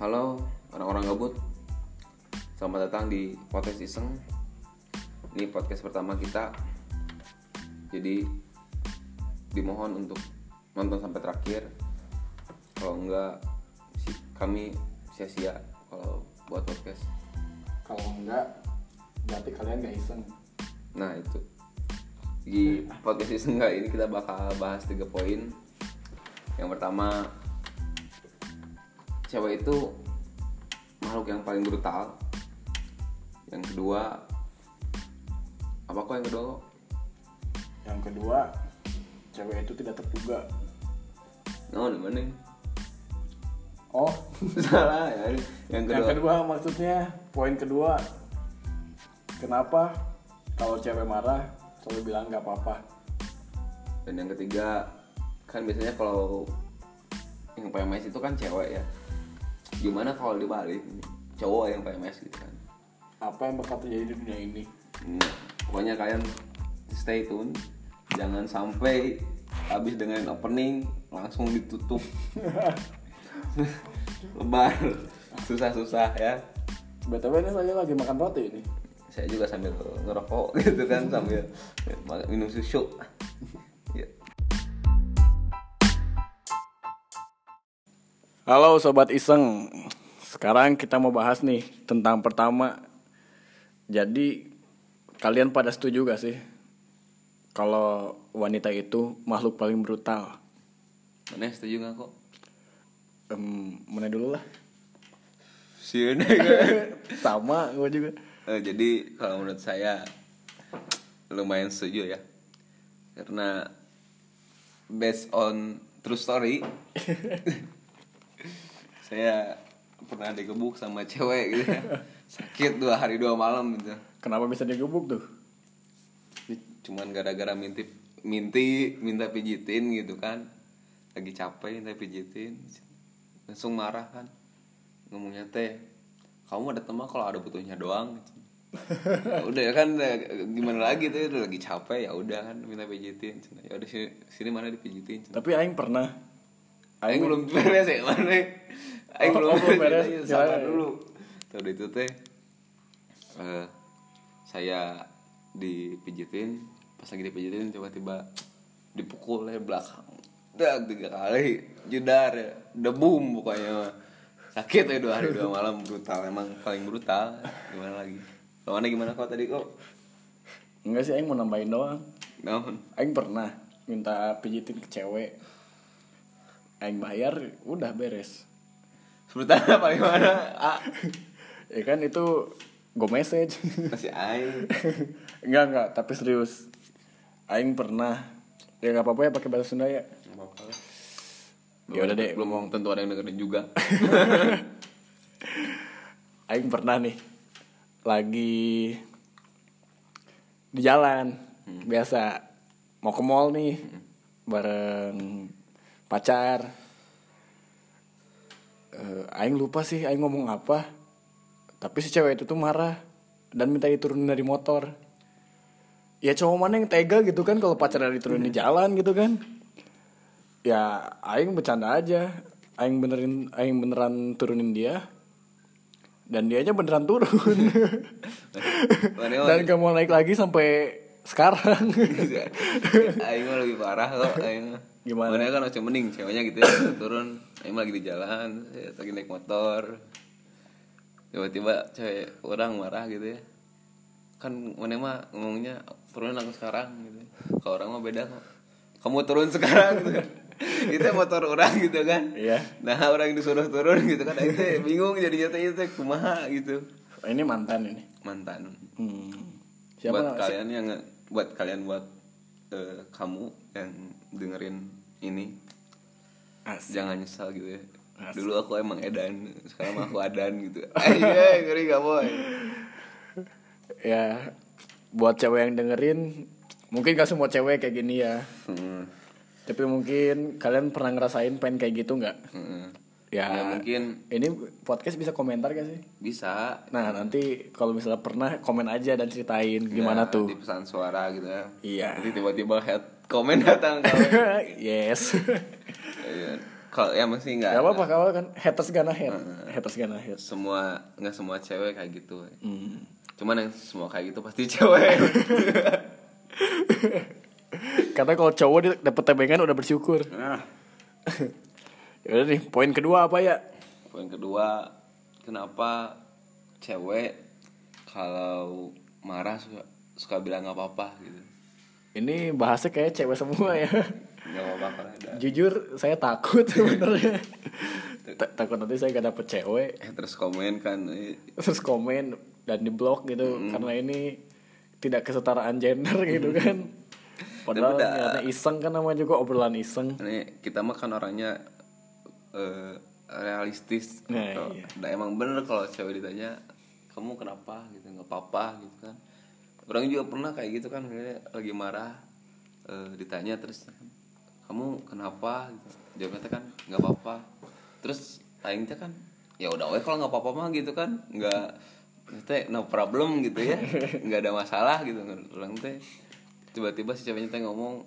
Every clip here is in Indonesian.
Halo orang-orang gabut Selamat datang di podcast iseng. Ini podcast pertama kita. Jadi Dimohon untuk nonton sampai terakhir. Kalau enggak si- Kami sia-sia Kalau buat podcast. Kalau enggak, berarti kalian gak iseng. Nah itu. Di podcast iseng enggak ini kita bakal bahas tiga poin. Yang pertama Cewek itu makhluk yang paling brutal yang kedua apa kok yang kedua kok Yang kedua, cewek itu tidak terduga. no di mana Oh, salah ya yang kedua, yang kedua maksudnya poin kedua. Kenapa kalau cewek marah selalu bilang nggak apa-apa? dan yang ketiga kan biasanya kalau yang PMS itu kan cewek ya gimana kalau dibalik cowok yang PMS gitu kan? Apa yang bakal terjadi di dunia ini? Nah, pokoknya kalian stay tune. Jangan sampai habis dengan opening langsung ditutup. Lebar. Susah-susah ya. BTW ini saya lagi makan roti ini. saya juga sambil ngerokok gitu kan sambil minum susu Halo sobat iseng. Sekarang kita mau bahas nih tentang pertama. Jadi kalian pada setuju gak sih kalau wanita itu makhluk paling brutal? mana setuju nggak kok Em, mana dulu lah. sih Sama gue juga. Eh, jadi kalau menurut saya lumayan setuju ya karena based on true story saya pernah digebuk sama cewek gitu. Ya. sakit dua hari dua malam gitu. Kenapa bisa digebuk tuh? cuman gara-gara minti minti minta pijitin gitu kan. Lagi capek minta pijitin. Langsung marah kan. Ngomongnya teh kamu ada teman kalau ada butuhnya doang. Ya udah ya kan eh, gimana lagi tuh udah lagi capek ya udah kan minta pijitin. Ya udah sini, sini mana dipijitin. Tapi Aing pernah. Aing belum beres ya mana Aing Oh, belum oh, belum beres. Sabar dulu. Tuh itu teh eh, saya dipijitin pas lagi dipijitin tiba-tiba dipukul dari belakang. Dak tiga kali. Jedar ya. Debum pokoknya. Mah. sakit ya dua hari dua malam. Brutal emang paling brutal. Gimana lagi? Kalau mana gimana kau tadi kok? Enggak sih Aing mau nambahin doang. Aing pernah minta pijitin ke cewek. Aing bayar, udah beres. sebutan apa gimana ah Ya kan itu go message. masih aing enggak enggak, tapi serius. Aing pernah. Ya nggak apa-apa ya pakai bahasa Sunda ya. Nggak apa-apa. Ya udah deh. belum mau tentu ada yang dengerin juga Aing pernah nih lagi di jalan biasa mau ke mall nih bareng pacar. Eh, Aing lupa sih Aing ngomong apa. Tapi si cewek itu tuh marah dan minta diturunin dari motor. Ya cowok mana yang tega gitu kan kalau pacarnya diturunin di jalan gitu kan. Ya Aing bercanda aja. Aing benerin Aing beneran turunin dia. Dan dianya beneran turun. Dan gak mau naik lagi sampai sekarang. Aing mah lebih parah kok Aing. Gimana? Mana kan masih mending ceweknya gitu ya turun mah lagi di jalan saya lagi naik motor. Tiba-tiba cewek orang marah gitu ya. Kan mana mah ngomongnya turunin aku sekarang gitu kalau orang mah beda kok. Kamu turun sekarang gitu itu motor orang gitu kan. Iya. nah orang yang disuruh turun gitu kan itu bingung jadinya teh itu kumaha gitu. Ini mantan ini. mantan. Hmm. Siapa? buat kalian yang buat kalian buat eh, kamu yang dengerin ini. Asik. jangan nyesal gitu ya. Asik. dulu aku emang edan sekarang mah aku adan gitu. Ayo ngeri gak boy? Ya buat cewek yang dengerin mungkin gak semua cewek kayak gini ya. Hmm, tapi mungkin kalian pernah ngerasain pengen kayak gitu nggak? Hmm. ya, Ya, mungkin. ini podcast bisa komentar gak sih? Bisa. Nah nanti kalau misalnya pernah komen aja dan ceritain gimana Ya, tuh. di pesan suara gitu ya. Iya. nanti tiba-tiba head komen datang kalau yes. Iya. kalau ya masih nggak Gak apa-apa kalau kan haters gonna hate. Haters gonna hate. Semua nggak semua cewek kayak gitu. Hmm. cuman yang semua kayak gitu pasti cewek. Karena kalau cowok dia dapet tebengan udah bersyukur. Nah Yaudah nih poin kedua apa ya? Poin kedua kenapa cewek kalau marah suka suka bilang nggak apa-apa gitu Ini bahasnya kayak cewek semua ya. Nggak apa-apa ada. Jujur saya takut sebenarnya. Ta- Takut nanti saya gak dapet cewek. Eh, terus komen kan eh, Terus komen dan di blok gitu Karena ini tidak kesetaraan gender gitu kan. Padahal niatnya iseng kan namanya juga obrolan iseng. Ini kita mah kan orangnya eh, realistis. Nah, iya. nah, emang bener kalau cewek ditanya kamu kenapa? gitu nggak apa-apa gitu kan orang juga pernah kayak gitu kan lagi marah eh, ditanya terus kamu kenapa? Gitu. Jawabnya kan nggak apa-apa. Terus aing teh kan ya udah we kalau nggak apa-apa mah gitu kan. Nggak teh no problem gitu ya. Nggak ada masalah gitu. Orang teh tiba-tiba si ceweknya teh ngomong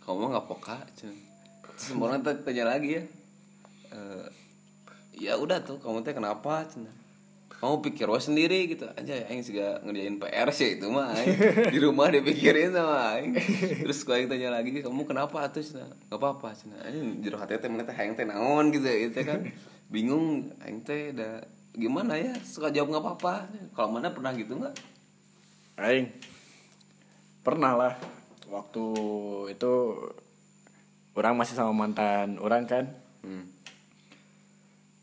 kamu nggak poka terus orang tanya lagi ya Eh, ya udah tuh kamu teh kenapa? Cen? Kamu pikir we sendiri gitu. Aja aing juga ngerjain PR sih itu mah aing. di rumah dipikirin sama aing. Terus kalau aing tanya lagi kamu kenapa tuh Cen? nggak apa-apa Cen. aing jero hati teh mana teh aing teh naon gitu ya teh kan. Bingung aing teh udah gimana ya? Suka jawab nggak apa-apa. Kalau mana pernah gitu nggak Aing pernah lah. Waktu itu orang masih sama mantan orang kan. Hmm.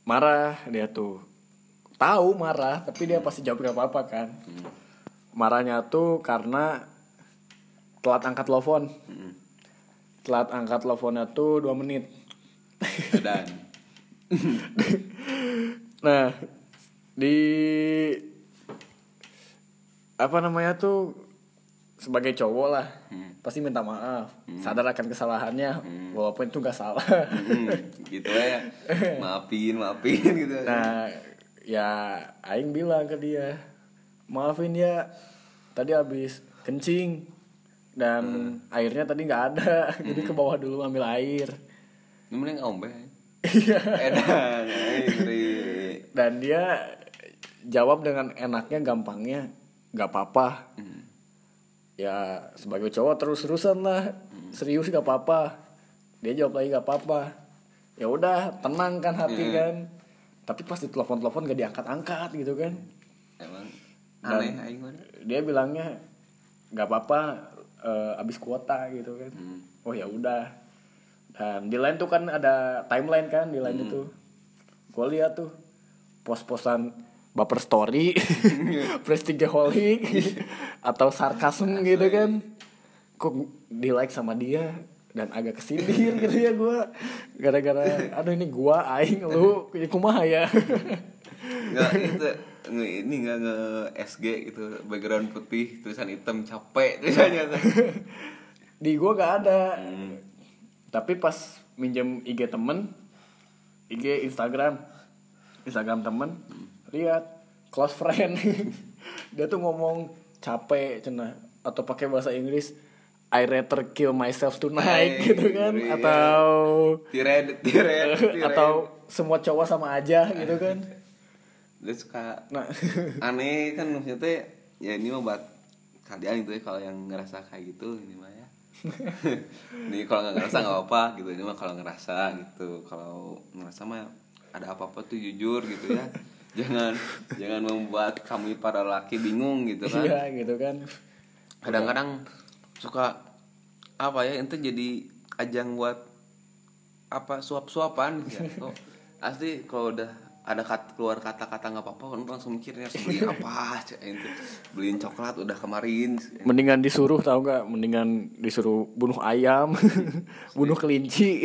marah dia tuh tahu marah tapi dia pasti jawab gak apa-apa kan. Marahnya tuh karena telat angkat telepon. Hmm. telat angkat teleponnya tuh dua menit. Dan nah di apa namanya tuh sebagai cowok lah pasti minta maaf sadar akan kesalahannya walaupun itu gak salah. Hmm, gitu ya. Maafin maafin gitu. Nah ya Aing bilang ke dia maafin ya tadi habis kencing dan airnya tadi nggak ada jadi ke bawah dulu ambil air. Ini mending ombe Iya. edan ngeri. dan dia jawab dengan enaknya gampangnya nggak apa-apa. Hmm. ya sebagai cowok terus-terusan lah serius gak apa-apa. Dia jawab lagi gak apa-apa. Ya udah tenang kan hati kan tapi pas di telepon-telepon gak diangkat-angkat gitu kan. Emang aneh aing dia bilangnya gak apa-apa eh, abis kuota gitu kan. Hmm. oh ya udah. Dan di lain tuh kan ada timeline kan di Hmm. lain itu. Gue lihat tuh pos-posan baper story prestigeholic atau sarkasm gitu kan. Kok di like sama dia dan agak kesindir gitu ya gue gara-gara aduh ini gua aing lu ini kumaha ya? Nggak itu ini nggak nge SG gitu background putih tulisan hitam capek tulisannya di gua gak ada. Hmm. tapi pas minjem IG temen IG Instagram Instagram temen lihat close friend. Dia tuh ngomong capek cina atau pakai bahasa Inggris I rather kill myself tonight Ay, gitu kan. iya. atau tired tired atau semua cowok sama aja gitu kan. Dia suka nah. aneh kan maksudnya teh ya ini mah buat kalian itu ya kalau yang ngerasa kayak gitu ini mah ya. Ini kalau nggak ngerasa nggak apa gitu ini mah kalau ngerasa gitu. Kalau ngerasa mah ada apa apa tuh jujur gitu ya. Jangan jangan membuat kami para laki bingung gitu kan. iya gitu kan. Kadang-kadang suka apa ya itu jadi ajang buat apa suap-suapan ya. Oh, asli kalau udah ada kat, keluar kata-kata nggak apa-apa kan langsung mikirnya beli apa cek, itu beliin coklat udah kemarin. Mendingan disuruh tahu nggak? Mendingan disuruh bunuh ayam bunuh kelinci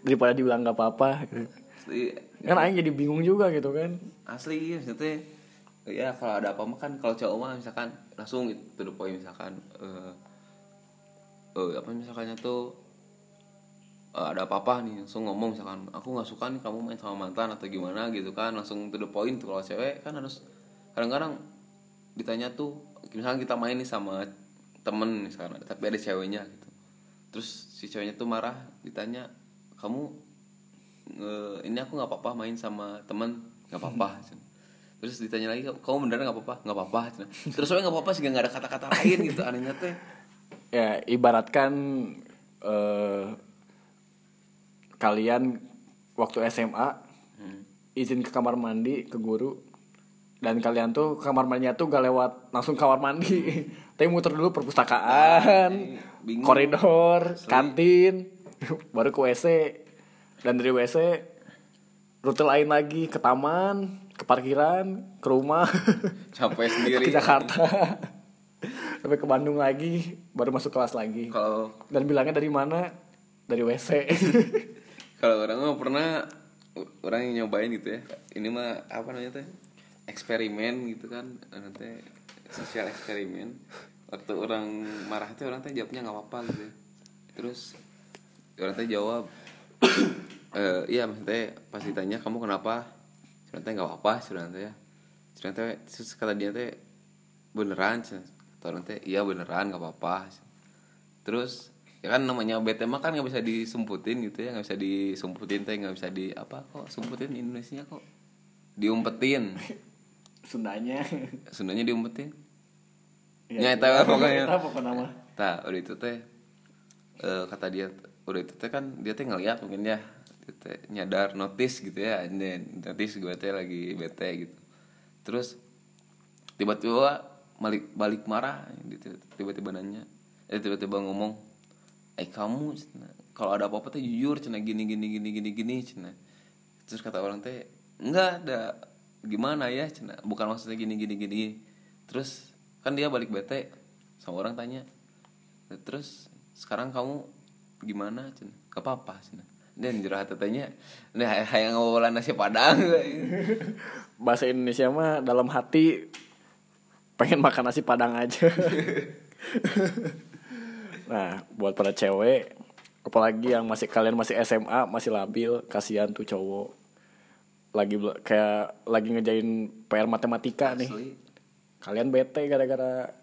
daripada dibilang nggak apa-apa. Asli. Kan Aing jadi bingung juga gitu kan. Asli maksudnya ya kalau ada apa mah kan kalau cowok mah misalkan langsung itu the point misalkan eh eh, apa misalkannya tuh eh, ada apa-apa nih langsung ngomong misalkan aku nggak suka nih kamu main sama mantan atau gimana gitu kan langsung to the point tuh kalau cewek kan harus kadang-kadang ditanya tuh misalkan kita main nih sama temen misalkan tapi ada ceweknya gitu terus si ceweknya tuh marah ditanya kamu "Nge- ini aku nggak apa-apa main sama teman nggak apa-apa cen. terus ditanya lagi kamu beneran nggak apa-apa nggak apa-apa cen. terus soalnya nggak apa-apa sih nggak ada kata-kata lain gitu anehnya teh ya ibaratkan eh, kalian waktu SMA izin ke kamar mandi ke guru dan kalian tuh kamar mandinya tuh gak lewat langsung kamar mandi. Tapi muter dulu perpustakaan bingung. koridor kantin baru ke WC dan dari WC rute lain lagi ke taman ke parkiran ke rumah. Capek sendiri. Ke Jakarta sampai ke Bandung lagi baru masuk kelas lagi. Kalau dan bilangnya dari mana? Dari WC kalau orang mah pernah orang yang nyobain gitu ya. Ini mah apa namanya teh? Eksperimen gitu kan. Nanti sosial eksperimen. Waktu orang marah tuh orang teh jawabnya nggak apa-apa gitu ya. terus orang teh jawab eh iya maksudnya pas ditanya kamu kenapa? Ternyata nggak apa-apa ternyata ya. Ternyata terus kata dia teh beneran orang teh iya beneran nggak apa-apa. Terus ya kan namanya bete mah kan nggak bisa disumputin gitu ya nggak bisa disumputin teh nggak bisa di apa kok sumputin Indonesia kok? Diumpetin. Sundanya. Sundanya diumpetin. Ya, Ya, tahu pokoknya. apa kok nama. Nah, udah itu teh eh, kata dia udah itu teh kan dia teh ngeliat mungkin ya dia teh nyadar notice gitu ya notice gue teh lagi bete gitu. Terus tiba-tiba balik balik marah tiba-tiba nanya eh tiba-tiba ngomong eh kamu kalau ada apa-apa teh jujur cina gini gini gini gini gini cina. Terus kata orang teh enggak ada gimana ya cina? Bukan maksudnya gini gini gini. Terus kan dia balik bete sama orang tanya terus sekarang kamu gimana cina? Gak apa-apa cina. Dan jurah tetenya nah hayang ngobrol nasi padang. Bahasa Indonesia mah dalam hati pengen makan nasi padang aja. Nah buat para cewek apalagi yang masih kalian masih SMA masih labil kasihan tuh cowok. Lagi kayak lagi ngejain PR matematika nih. Kalian bete gara-gara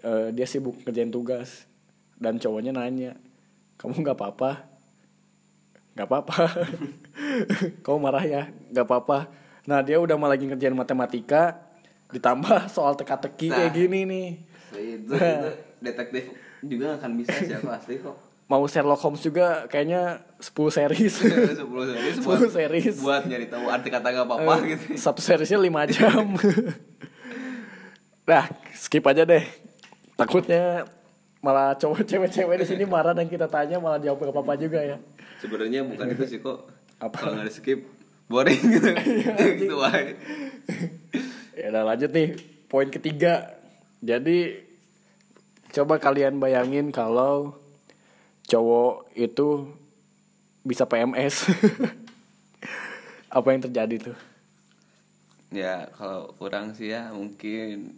eh, dia sibuk ngerjain tugas. Dan cowoknya nanya kamu nggak apa-apa? Nggak apa-apa. Kamu marah ya? Nggak apa-apa. Nah dia udah malah lagi ngerjain matematika ditambah soal teka-teki kayak Nah. gini nih. itu, itu detektif juga akan bisa siapa asli kok. Mau Sherlock Holmes juga kayaknya 10 series. 10 series 10 buat, series. buat nyari tahu arti kata gak apa-apa Eh, gitu. satu seriesnya 5 jam. Nah skip aja deh. Takutnya malah cowok cewek-cewek di sini marah dan kita tanya malah jawab gak apa-apa juga ya. Sebenarnya bukan itu sih kok. Apa? kalau nggak di skip boring. Gitu gitu wae Ya udah lanjut nih Poin ketiga. Jadi Coba kalian bayangin kalau Cowok itu Bisa PMS Apa yang terjadi tuh? Ya kalau orang sih ya mungkin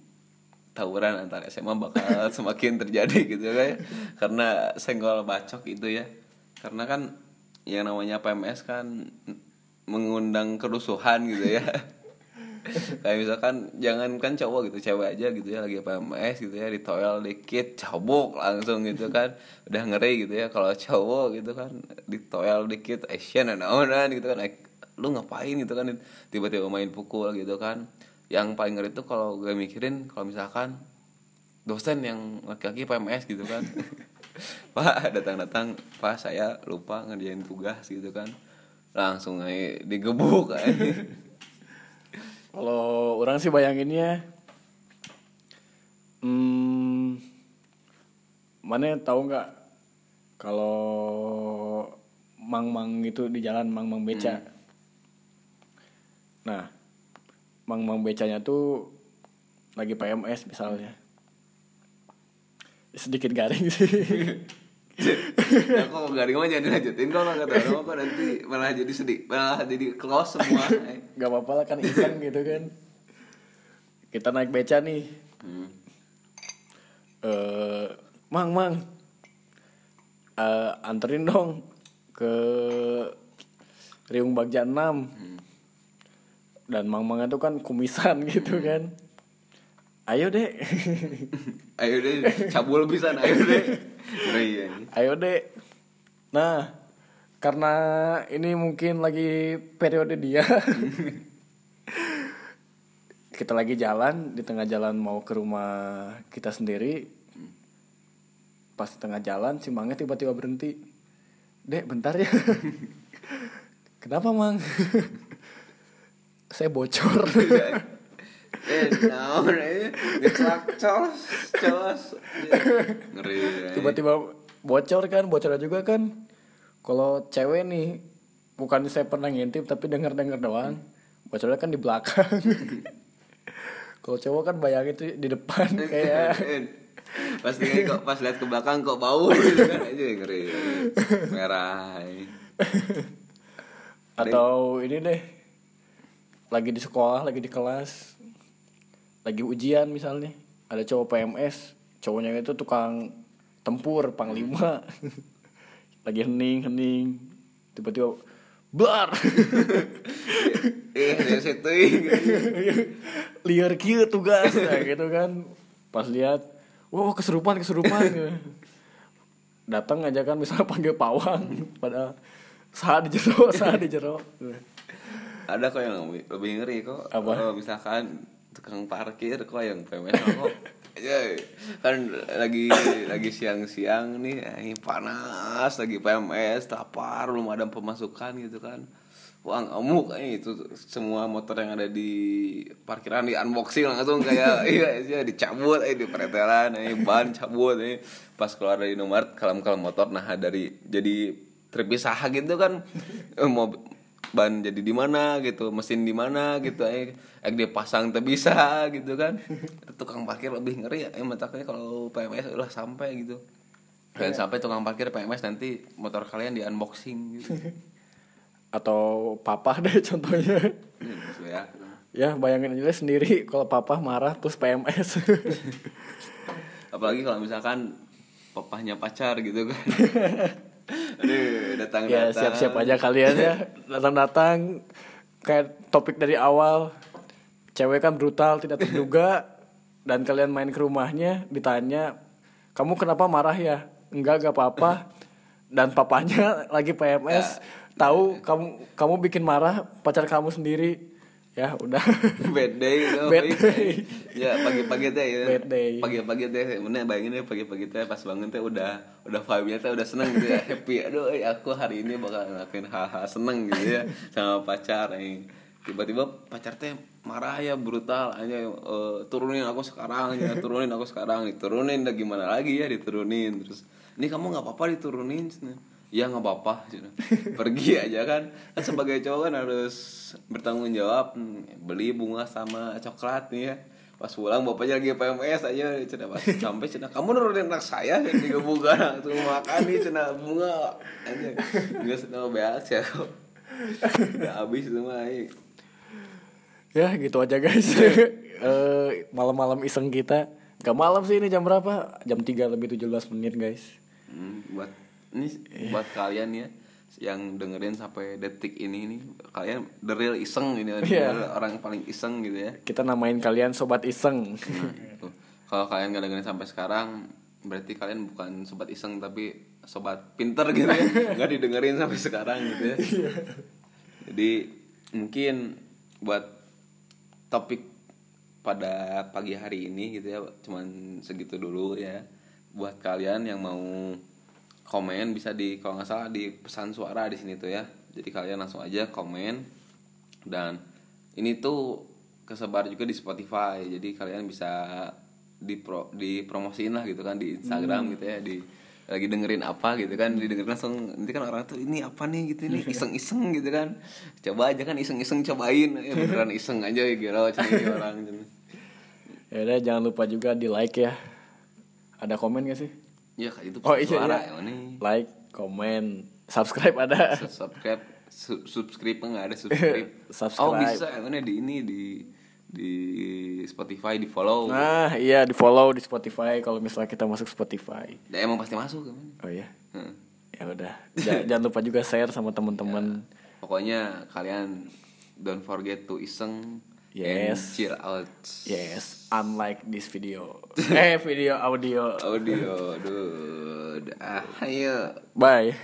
tawuran antar SMA bakal semakin terjadi gitu kan. Karena senggol bacok itu ya. Karena kan yang namanya PMS kan mengundang kerusuhan gitu ya kayak misalkan jangan kan cowok gitu cewek aja gitu ya lagi PMS gitu ya di toilet dikit cabuk langsung gitu kan. Udah ngeri gitu ya kalau cowok gitu kan di toilet dikit Asian naonan gitu kan. Lu ngapain gitu kan tiba-tiba main pukul gitu kan. Yang paling ngeri tuh kalau gue mikirin kalau misalkan dosen yang laki-laki PMS gitu kan. Pak datang-datang pak saya lupa ngerjain tugas gitu kan. Langsung aja digebuk aja Kalau orang sih bayanginnya hmm, Mana tahu nggak? Kalau Mang-mang itu di jalan Mang-mang beca. Nah Mang-mang becanya tuh Lagi PMS misalnya. Sedikit garing sih ya kok garing mah jangan dilanjutin kok nggak kata orang kok nanti malah jadi sedih malah jadi close semua. Gak apa-apa lah kan iseng gitu kan. Kita naik beca nih. Hmm. eh mang mang. Eh anterin dong ke Riung Bagja 6 dan mang mangnya tuh kan kumisan gitu kan. Ayo deh ayo deh cabul bisa ayo deh ayo deh nah karena ini mungkin lagi periode dia. Kita lagi jalan di tengah jalan mau ke rumah kita sendiri. Pas di tengah jalan si mangnya tiba-tiba berhenti. Dek bentar ya. Kenapa mang? Saya bocor ngeri tiba-tiba bocor kan bocornya juga kan. Kalau cewek nih bukan saya pernah ngintip tapi dengar dengar doang. Bocornya kan di belakang. Kalau cowok kan bayangin tuh di depan kayak. Pas kok pas lihat ke belakang kok bau. Gitu kan aja ngeri. Merah. Atau ini deh lagi di sekolah lagi di kelas lagi ujian misalnya. Ada cowok PMS cowoknya itu tukang tempur panglima. Lagi hening hening. Tiba-tiba blar. Eh situ liar kieu tugas nah, gitu kan. Pas lihat wow keserupan keserupan. Datang aja kan misalnya panggil pawang. Pada saat di jero saat di jero. Ada kok yang lebih, lebih ngeri kok. Apa? Kalau misalkan tukang parkir kok yang PMS kok ya kan lagi lagi siang-siang nih ini panas lagi PMS lapar belum ada pemasukan gitu kan. Wah ngamuk eh, itu semua motor yang ada di parkiran di unboxing langsung kayak iya iya dicabut eh di pretelan eh ban cabut eh. Pas keluar dari nomor kalam-kalam motor nah dari jadi terpisah gitu kan. mau ban jadi di mana gitu mesin di mana gitu eh eh dia pasang tak bisa gitu kan. Tukang parkir lebih ngeri ya eh mataknya kalau PMS udah sampai gitu. Dan sampai tukang parkir PMS nanti motor kalian di unboxing gitu. Atau papa deh contohnya. Gitu ya. Ya bayangin aja sendiri kalau papa marah terus PMS apalagi kalau misalkan papahnya pacar gitu kan aduh datang ya siap-siap aja kalian ya. Datang-datang kayak topik dari awal. Cewek kan brutal tidak terduga dan kalian main ke rumahnya ditanya kamu kenapa marah ya? Enggak gak apa-apa. Dan papanya lagi PMS tahu kamu kamu bikin marah pacar kamu sendiri ya udah bad day gitu Bad day. ya pagi-pagi teh ya Bad day. pagi-pagi teh mana bayangin ya pagi-pagi teh pas bangun teh udah udah vibe-nya teh udah seneng gitu ya happy aduh eh, aku hari ini bakal ngelakuin hal-hal seneng gitu ya sama pacar eh. tiba-tiba pacar teh marah ya brutal aja eh, turunin aku sekarang ya turunin aku sekarang diturunin dah gimana lagi ya diturunin terus ini kamu nggak apa-apa diturunin. Ya nggak apa-apa. Cina. pergi aja kan. Kan sebagai cowok kan harus bertanggung jawab beli bunga sama coklat nih ya. Pas pulang bapaknya lagi PMS aja cina pas sampai cina kamu nurunin anak saya tiga bunga langsung makan nih cina bunga. Aja. Nggak senang beak ya kok udah habis itu mah ya gitu aja guys. Eh, malam-malam iseng kita. Gak malam sih ini jam berapa? Jam 3 lebih 17 menit guys. Hmm, buat ini buat kalian ya yang dengerin sampai detik ini nih kalian the real iseng ini Iya. orang paling iseng gitu ya kita namain kalian sobat iseng Nah, itu. Kalau kalian nggak dengerin sampai sekarang, berarti kalian bukan sobat iseng tapi sobat pinter gitu ya. Nggak didengerin sampai sekarang gitu ya. Jadi mungkin buat topik pada pagi hari ini gitu ya, cuman segitu dulu ya. Buat kalian yang mau komen bisa di kalau nggak salah di pesan suara di sini tuh ya. Jadi kalian langsung aja komen. Dan ini tuh kesebar juga di Spotify. Jadi kalian bisa dipro dipromosiin lah gitu kan di Instagram gitu ya. Di lagi dengerin apa gitu kan. Didengerin langsung nanti kan orang tuh ini apa nih? gitu ini iseng-iseng gitu kan. Coba aja kan iseng-iseng cobain. Ya beneran iseng aja ya gila cini orang cini. ya udah jangan lupa juga di like ya. Ada komen gak sih ya kayak itu oh iya, suara iya. ya nih like komen subscribe ada. Subscribe su- subscribe nggak ada subscribe. Subscribe. oh bisa yang mana di ini di di Spotify di follow nah iya di follow di Spotify kalau misalnya kita masuk Spotify. Ya, emang pasti masuk kan? Oh iya? Hmm. ya udah. Ja- jangan lupa juga share sama teman-teman. Pokoknya kalian don't forget to iseng Yes. chill out. yes unlike this video eh video audio Audio, dude. Ah, ayo. bye